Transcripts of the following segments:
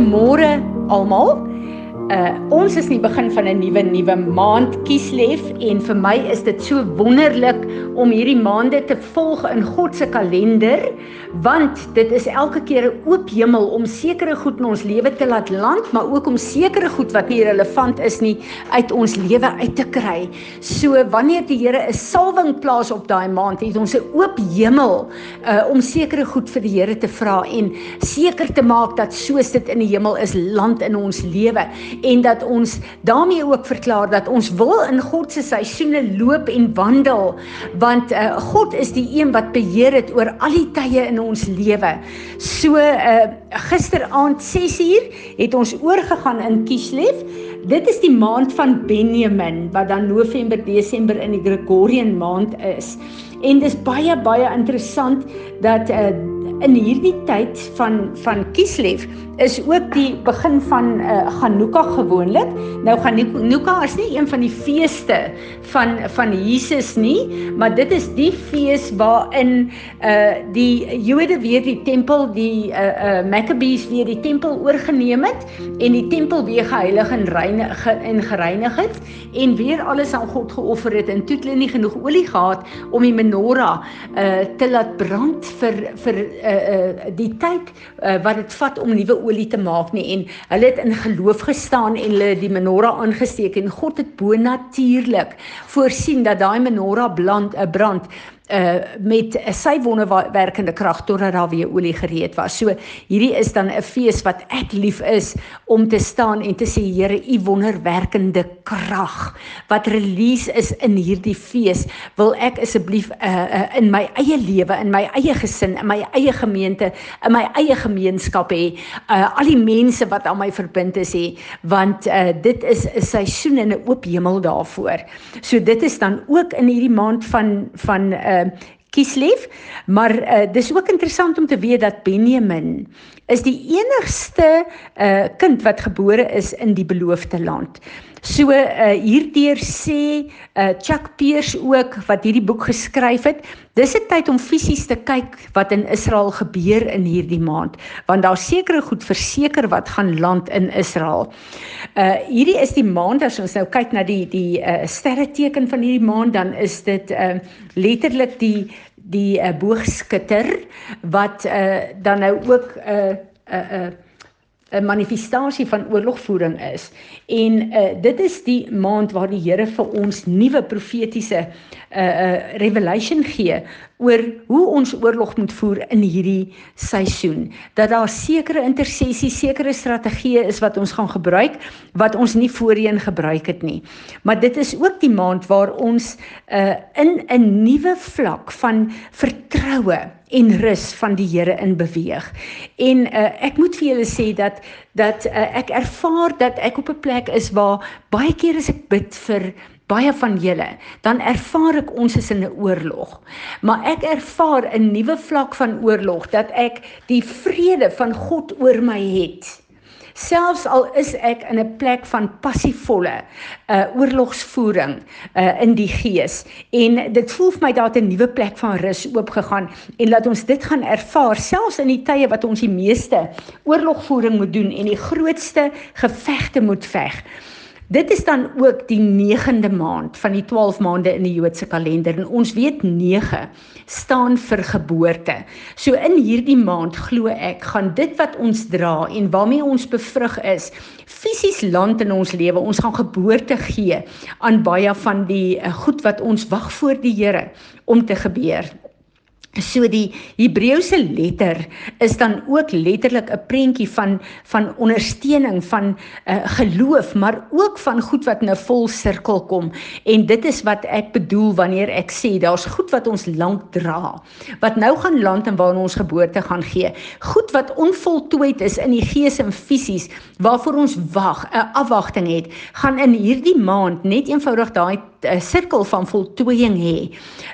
Goeiemôre almal. Uh ons is in die begin van 'n nuwe nuwe maand Kieslev en vir my is dit so wonderlik om hierdie maande te volg in God se kalender want dit is elke keer 'n oop hemel om sekere goed in ons lewe te laat land maar ook om sekere goed wat nie relevant is nie uit ons lewe uit te kry. So wanneer die Here 'n salwing plaas op daai maand het ons 'n oop hemel uh om sekere goed vir die Here te vra en seker te maak dat soos dit in die hemel is land in ons lewe en dat ons daarmee ook verklaar dat ons wil in God se seisoene loop en wandel want uh, God is die een wat beheer het oor al die tye in ons lewe. So uh, gisteraand 6uur het ons oorgegaan in Kislev. Dit is die maand van Benjamin wat dan November, Desember in die Gregorian maand is. En dis baie baie interessant dat uh, in hierdie tyd van van Kislev is ook die begin van uh, eh, Hanukkah gewoonlik. Nou Hanukkah is nie een van die feeste van van Jesus nie, maar dit is die fees waarin uh die Jode weer die tempel die uh, uh Maccabees weer die tempel oorgeneem het en die tempel weer geheilig en reinig en gereinig het en weer alles aan God geoffer het en toe hulle nie genoeg olie gehad om die menorah uh te laat brand vir vir uh, uh die tyd uh, wat dit vat om nuwe olie te maak nie en hulle het in geloof gestaan en hulle die menorah aangesteek en God het bo natuurlik voorsien dat daai menorah brand 'n brand uh met sy wonderwerkende krag totdat daar weer olie gereed was. So hierdie is dan 'n fees wat ek lief is om te staan en te sê Here, u wonderwerkende krag wat release is in hierdie fees, wil ek asseblief uh, uh in my eie lewe, in my eie gesin, in my eie gemeente, in my eie gemeenskap hê, uh al die mense wat aan my verbind is hê, want uh dit is 'n seisoen en 'n oop hemel daarvoor. So dit is dan ook in hierdie maand van van uh uh Kislev, maar uh dis ook interessant om te weet dat Benjamin is die enigste uh kind wat gebore is in die beloofde land. So uh hierdeur sê uh Chuck Peers ook wat hierdie boek geskryf het, dis 'n tyd om fisies te kyk wat in Israel gebeur in hierdie maand, want daar sekerre goed verseker wat gaan land in Israel. Uh hierdie is die maand as ons nou kyk na die die uh sterreteken van hierdie maand, dan is dit uh letterlik die die uh, boogskutter wat uh dan nou ook 'n uh, 'n uh, uh, 'n manifestasie van oorlogvoering is. En uh dit is die maand waar die Here vir ons nuwe profetiese uh uh revelation gee oor hoe ons oorlog moet voer in hierdie seisoen. Dat daar sekere intersessie, sekere strategieë is wat ons gaan gebruik wat ons nie voorheen gebruik het nie. Maar dit is ook die maand waar ons uh in 'n nuwe vlak van vertroue en rus van die Here in beweeg. En uh, ek moet vir julle sê dat dat uh, ek ervaar dat ek op 'n plek is waar baie keer as ek bid vir baie van julle, dan ervaar ek ons is in 'n oorlog. Maar ek ervaar 'n nuwe vlak van oorlog dat ek die vrede van God oor my het. Selfs al is ek in 'n plek van passievolle uh oorlogsvoering uh in die gees en dit voel vir my daar 'n nuwe plek van rus oopgegaan en laat ons dit gaan ervaar selfs in die tye wat ons die meeste oorlogvoering moet doen en die grootste gevegte moet veg. Dit is dan ook die 9de maand van die 12 maande in die Joodse kalender en ons weet 9 staan vir geboorte. So in hierdie maand glo ek gaan dit wat ons dra en waarmee ons bevrug is, fisies land in ons lewe. Ons gaan geboorte gee aan baie van die eh, goed wat ons wag voor die Here om te gebeur. So die Hebreëse letter is dan ook letterlik 'n prentjie van van ondersteuning van uh, geloof, maar ook van goed wat nou vol sirkel kom. En dit is wat ek bedoel wanneer ek sê daar's goed wat ons lank dra, wat nou gaan land en waarna ons geboorte gaan gee. Goed wat onvoltooid is in die gees en fisies waarvoor ons wag, 'n afwagting het, gaan in hierdie maand net eenvoudig daai sirkel van voltooiing hê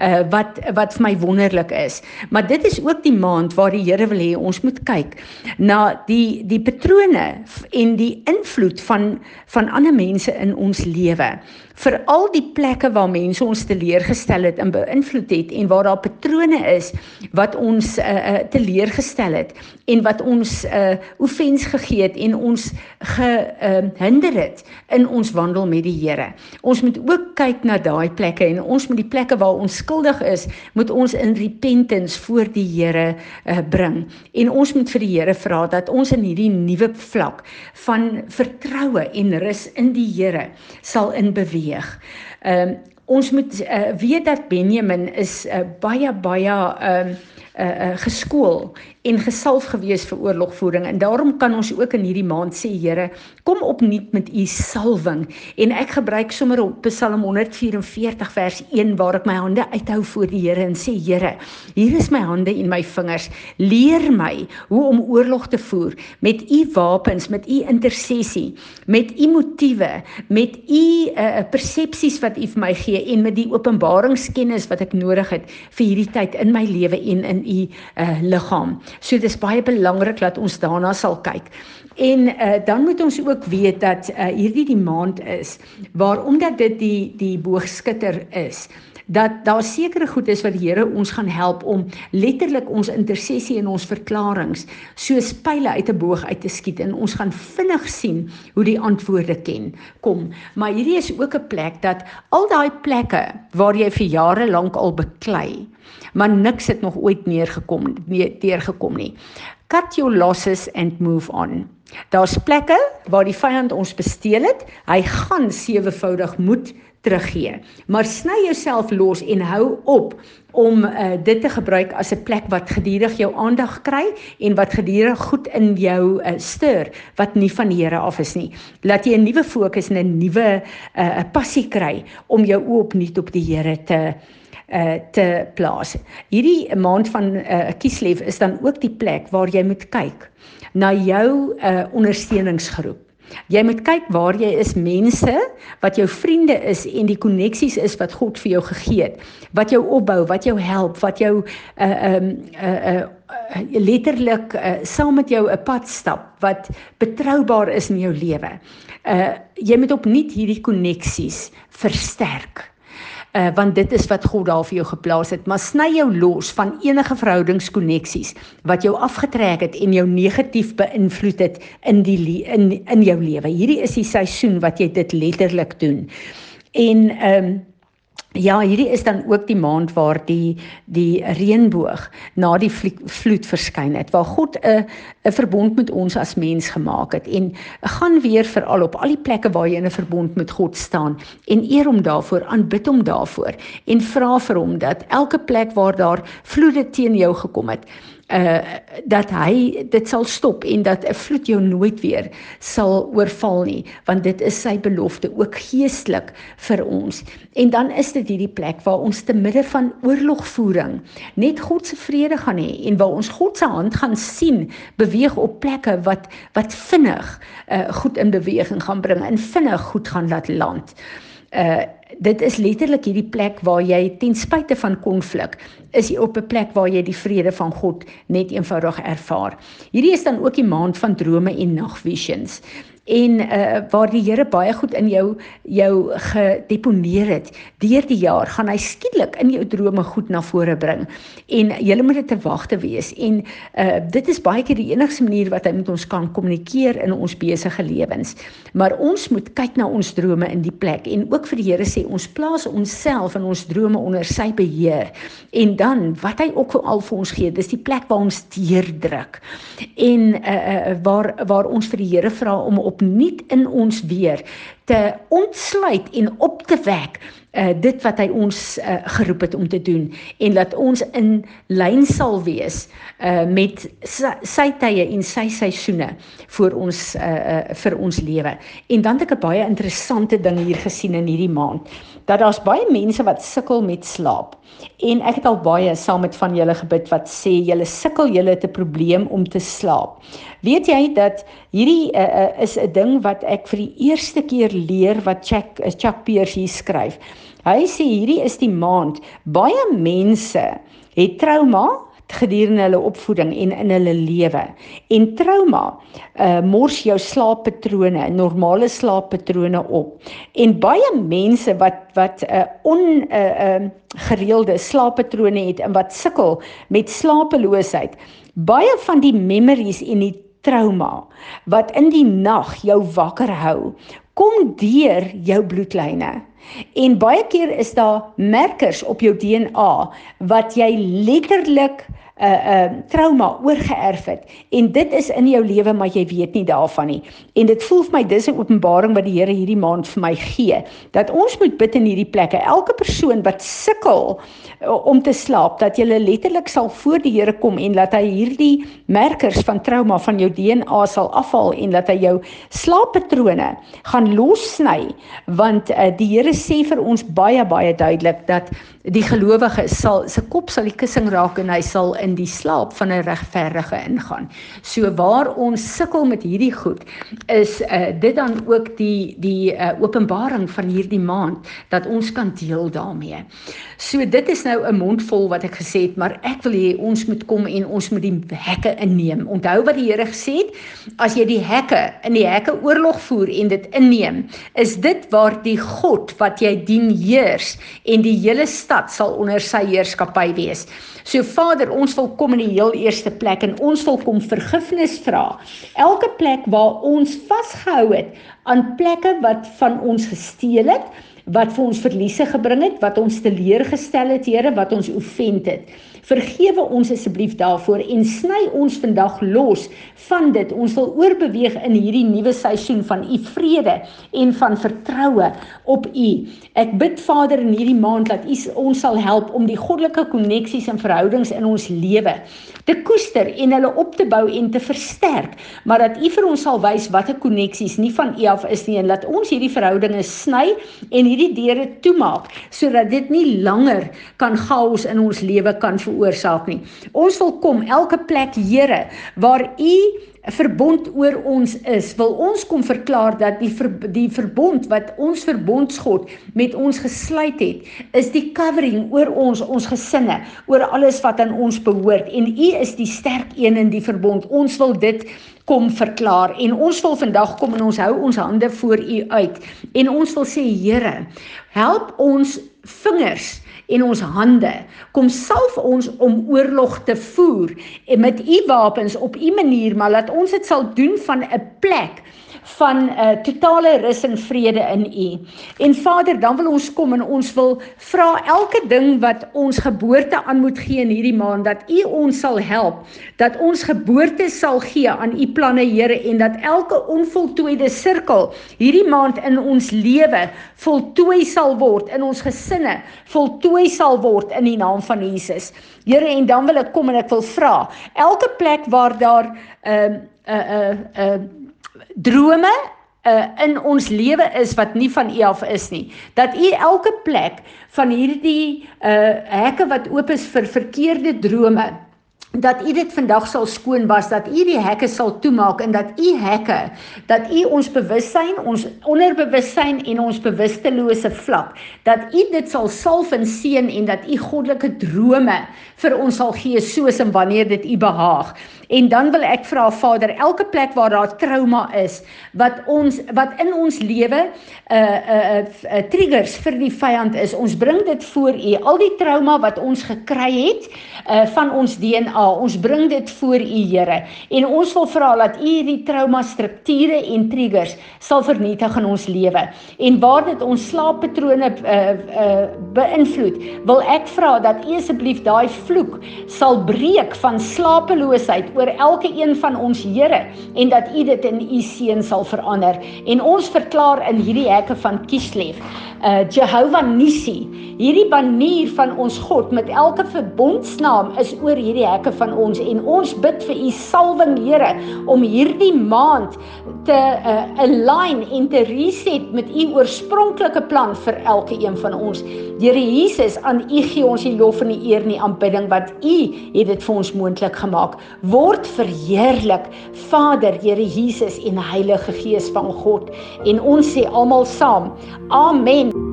uh, wat wat vir my wonderlik is. Maar dit is ook die maand waar die Here wil hê ons moet kyk na die die patrone en die invloed van van ander mense in ons lewe vir al die plekke waar mense ons teleurgestel het en beïnvloed het en waar daar patrone is wat ons uh, uh, teleurgestel het en wat ons uh, offens gegee het en ons gehinder uh, het in ons wandel met die Here. Ons moet ook kyk na daai plekke en ons moet die plekke waar ons skuldig is, moet ons in repentance voor die Here uh, bring. En ons moet vir die Here vra dat ons in hierdie nuwe vlak van vertroue en rus in die Here sal inbeweeg beweeg. Ehm um, ons moet uh, weet dat Benjamin is uh, baie baie ehm um, uh, uh, geskool en gesalf gewees vir oorlogvoering. En daarom kan ons ook in hierdie maand sê Here kom opnuut met u salwing. En ek gebruik sommer op Psalm 144 vers 1 waar ek my hande uithou voor die Here en sê Here hier is my hande en my vingers. Leer my hoe om oorlog te voer met u wapens met u intersessie met u motiewe met u uh, persepsies wat u vir my gee en met die openbaringskennis wat ek nodig het vir hierdie tyd in my lewe en in u uh, liggaam So dis baie belangrik dat ons daarna sal kyk. En uh, dan moet ons ook weet dat uh, hierdie die maand is waar omdat dit die die boogskutter is dat daar sekere goed is wat die Here ons gaan help om letterlik ons intersessie en ons verklaringe soos pile uit 'n boog uit te skiet en ons gaan vinnig sien hoe die antwoorde ken kom maar hierdie is ook 'n plek dat al daai plekke waar jy vir jare lank al beklei maar niks het nog ooit neergekom nie teergekom nie. Cut your losses and move on. Daar's plekke waar die vyand ons besteel het. Hy gaan sewevoudig moet teruggee. Maar sny jouself los en hou op om uh, dit te gebruik as 'n plek wat gedurig jou aandag kry en wat gedurig goed in jou uh, stuur wat nie van die Here af is nie. Laat jy 'n nuwe fokus en 'n nuwe 'n uh, passie kry om jou oop opnuut op die Here te uh te plaas. Hierdie maand van uh Kieslev is dan ook die plek waar jy moet kyk na jou uh ondersteuningsgroep. Jy moet kyk waar jy is mense wat jou vriende is en die koneksies is wat God vir jou gegee het, wat jou opbou, wat jou help, wat jou uh um uh uh letterlik uh, saam met jou 'n pad stap wat betroubaar is in jou lewe. Uh jy moet opnuut hierdie koneksies versterk uh, want dit is wat God daar vir jou geplaas het. Maar sny jou los van enige verhoudingskoneksies wat jou afgetrek het en jou negatief beïnvloed het in die in in jou lewe. Hierdie is die seisoen wat jy dit letterlik doen. En ehm um, Ja, hierdie is dan ook die maand waar die die reënboog na die vloed verskyn het, waar God 'n 'n verbond met ons as mens gemaak het. En gaan weer veral op al die plekke waar jy in 'n verbond met God staan en eer hom daarvoor, aanbid hom daarvoor en vra vir hom dat elke plek waar daar vloede teen jou gekom het, uh dat hy dit sal stop en dat 'n vloed jou nooit weer sal oorval nie want dit is sy belofte ook geestelik vir ons. En dan is dit hierdie plek waar ons te midde van oorlogvoering net God se vrede gaan hê en waar ons God se hand gaan sien beweeg op plekke wat wat vinnig uh goed in beweging gaan bring en vinnig goed gaan laat land. uh dit is letterlik hierdie plek waar jy ten spyte van konflik is jy op 'n plek waar jy die vrede van God net eenvoudig ervaar. Hierdie is dan ook die maand van drome en nagvisions en uh waar die Here baie goed in jou jou gedeponeer het deur die jaar gaan hy skielik in jou drome goed na vore bring en jy moet dit te wagte wees. En uh dit is baie keer die enigste manier wat hy met ons kan kommunikeer in ons besige lewens. Maar ons moet kyk na ons drome in die plek en ook vir die Here sê ons plaas onsself in ons drome onder sy beheer. En dan wat hy ook al vir ons gee dis die plek waar ons deurdruk. En uh waar waar ons vir die Here vra om op opnuut in ons weer te ontsluit en op te wek uh dit wat hy ons uh, geroep het om te doen en dat ons in lyn sal wees uh met sy, sy tye en sy seisoene vir ons uh, uh vir ons lewe. En dan het ek 'n baie interessante ding hier gesien in hierdie maand dat daar's baie mense wat sukkel met slaap. En ek het al baie saam met van julle gebid wat sê julle sukkel julle 'n probleem om te slaap. Weet jy dat hierdie uh, uh, is 'n ding wat ek vir die eerste keer leer wat Chuck Chuck Pierce hier skryf. Hy sê hierdie is die maand baie mense het trauma gedurende hulle opvoeding en in hulle lewe. En trauma uh mors jou slaappatrone, normale slaappatrone op. En baie mense wat wat 'n uh, on 'n uh, uh, gereelde slaappatrone het en wat sukkel met slapeloosheid, baie van die memories en die trauma wat in die nag jou wakker hou, kom deur jou bloedlyne. En baie keer is daar merkers op jou DNA wat jy letterlik 'n uh, 'n uh, trauma oorgeerf het en dit is in jou lewe maar jy weet nie daarvan nie. En dit voel vir my dis 'n openbaring wat die Here hierdie maand vir my gee dat ons moet bid in hierdie plekke. Elke persoon wat sukkel uh, om te slaap, dat jy letterlik sal voor die Here kom en laat hy hierdie merkers van trauma van jou DNA sal afhaal en dat hy jou slaappatrone gaan lossny want uh, die Here sê vir ons baie baie duidelik dat die gelowige sal se kop sal die kussing raak en hy sal in die slaap van 'n regverdige ingaan. So waar ons sukkel met hierdie goed is uh, dit dan ook die die uh, openbaring van hierdie maand dat ons kan deel daarmee. So dit is nou 'n mondvol wat ek gesê het, maar ek wil hê ons moet kom en ons moet die hekke inneem. Onthou wat die Here gesê het, as jy die hekke in die hekke oorlog voer en dit inneem, is dit waar die God wat jy dien heers en die hele stad sal onder sy heerskappy wees. So Vader, ons wil kom in die heel eerste plek en ons wil kom vergifnis vra. Elke plek waar ons vasgehou het aan plekke wat van ons gesteel het, wat vir ons verliese gebring het, wat ons teleurgestel het, Here, wat ons offend het. Vergewe ons asseblief daarvoor en sny ons vandag los van dit. Ons wil oorbeweeg in hierdie nuwe seisoen van u vrede en van vertroue op u. Ek bid Vader in hierdie maand dat u ons sal help om die goddelike koneksies en verhoudings in ons lewe te koester en hulle op te bou en te versterk, maar dat u vir ons sal wys watter koneksies nie van u af is nie en laat ons hierdie verhoudinge sny en hierdie deure toemaak sodat dit nie langer kan chaos in ons lewe kan veroorsaak nie. Ons wil kom elke plek, Here, waar U verbond oor ons is, wil ons kom verklaar dat die ver, die verbond wat ons verbondsgod met ons gesluit het, is die covering oor ons, ons gesinne, oor alles wat aan ons behoort en U is die sterk een in die verbond. Ons wil dit kom verklaar en ons wil vandag kom en ons hou ons hande voor U uit en ons wil sê Here, help ons vingers en ons hande. Kom salf ons om oorlog te voer en met u wapens op u manier, maar laat ons dit sal doen van 'n plek van 'n uh, eh, totale rus en vrede in U. En Vader, dan wil ons kom en ons wil vra elke ding wat ons geboorte aan moet gee in hierdie maand dat U ons sal help, dat ons geboorte sal gee aan U planne, Here, en dat elke onvoltooide sirkel hierdie maand in ons lewe voltooi sal word in ons gesinne, voltooi sal word in die naam van Jesus. Here, en dan wil ek kom en ek wil vra, elke plek waar daar 'n uh, 'n uh, 'n uh, uh, drome uh, in ons lewe is wat nie van U af is nie. Dat U elke plek van hierdie uh hekke wat oop is vir verkeerde drome dat u dit vandag sal skoon was dat u die hekke sal toemaak en dat u hekke dat u ons bewussyn ons onderbewussyn en ons bewustelose vlak dat u dit sal salf en seën en dat u goddelike drome vir ons sal gee soos en wanneer dit u behaag. En dan wil ek vra Vader elke plek waar daar trauma is wat ons wat in ons lewe 'n uh, 'n uh, uh, uh, triggers vir die vyand is ons bring dit voor u. Al die trauma wat ons gekry het uh, van ons DNA DNA. Ons bring dit voor U, Here. En ons wil vra dat U hierdie trauma strukture en triggers sal vernietig in ons lewe. En waar dit ons slaappatrone uh uh beïnvloed, wil ek vra dat U asseblief daai vloek sal breek van slapeloosheid oor elke een van ons, Here, en dat U dit in U seën sal verander. En ons verklaar in hierdie hekke van Kislev uh Jehovah Nissi. Hierdie banier van ons God met elke verbondsnaam is oor hierdie hekke van ons en ons bid vir u salwing Here om hierdie maand te uh, align en te reset met u oorspronklike plan vir elke een van ons. Here Jesus, aan u gee ons die lof en die eer en die aanbidding wat u het dit vir ons moontlik gemaak. Word verheerlik, Vader, Here Jesus en Heilige Gees van God. En ons sê almal saam: Amen.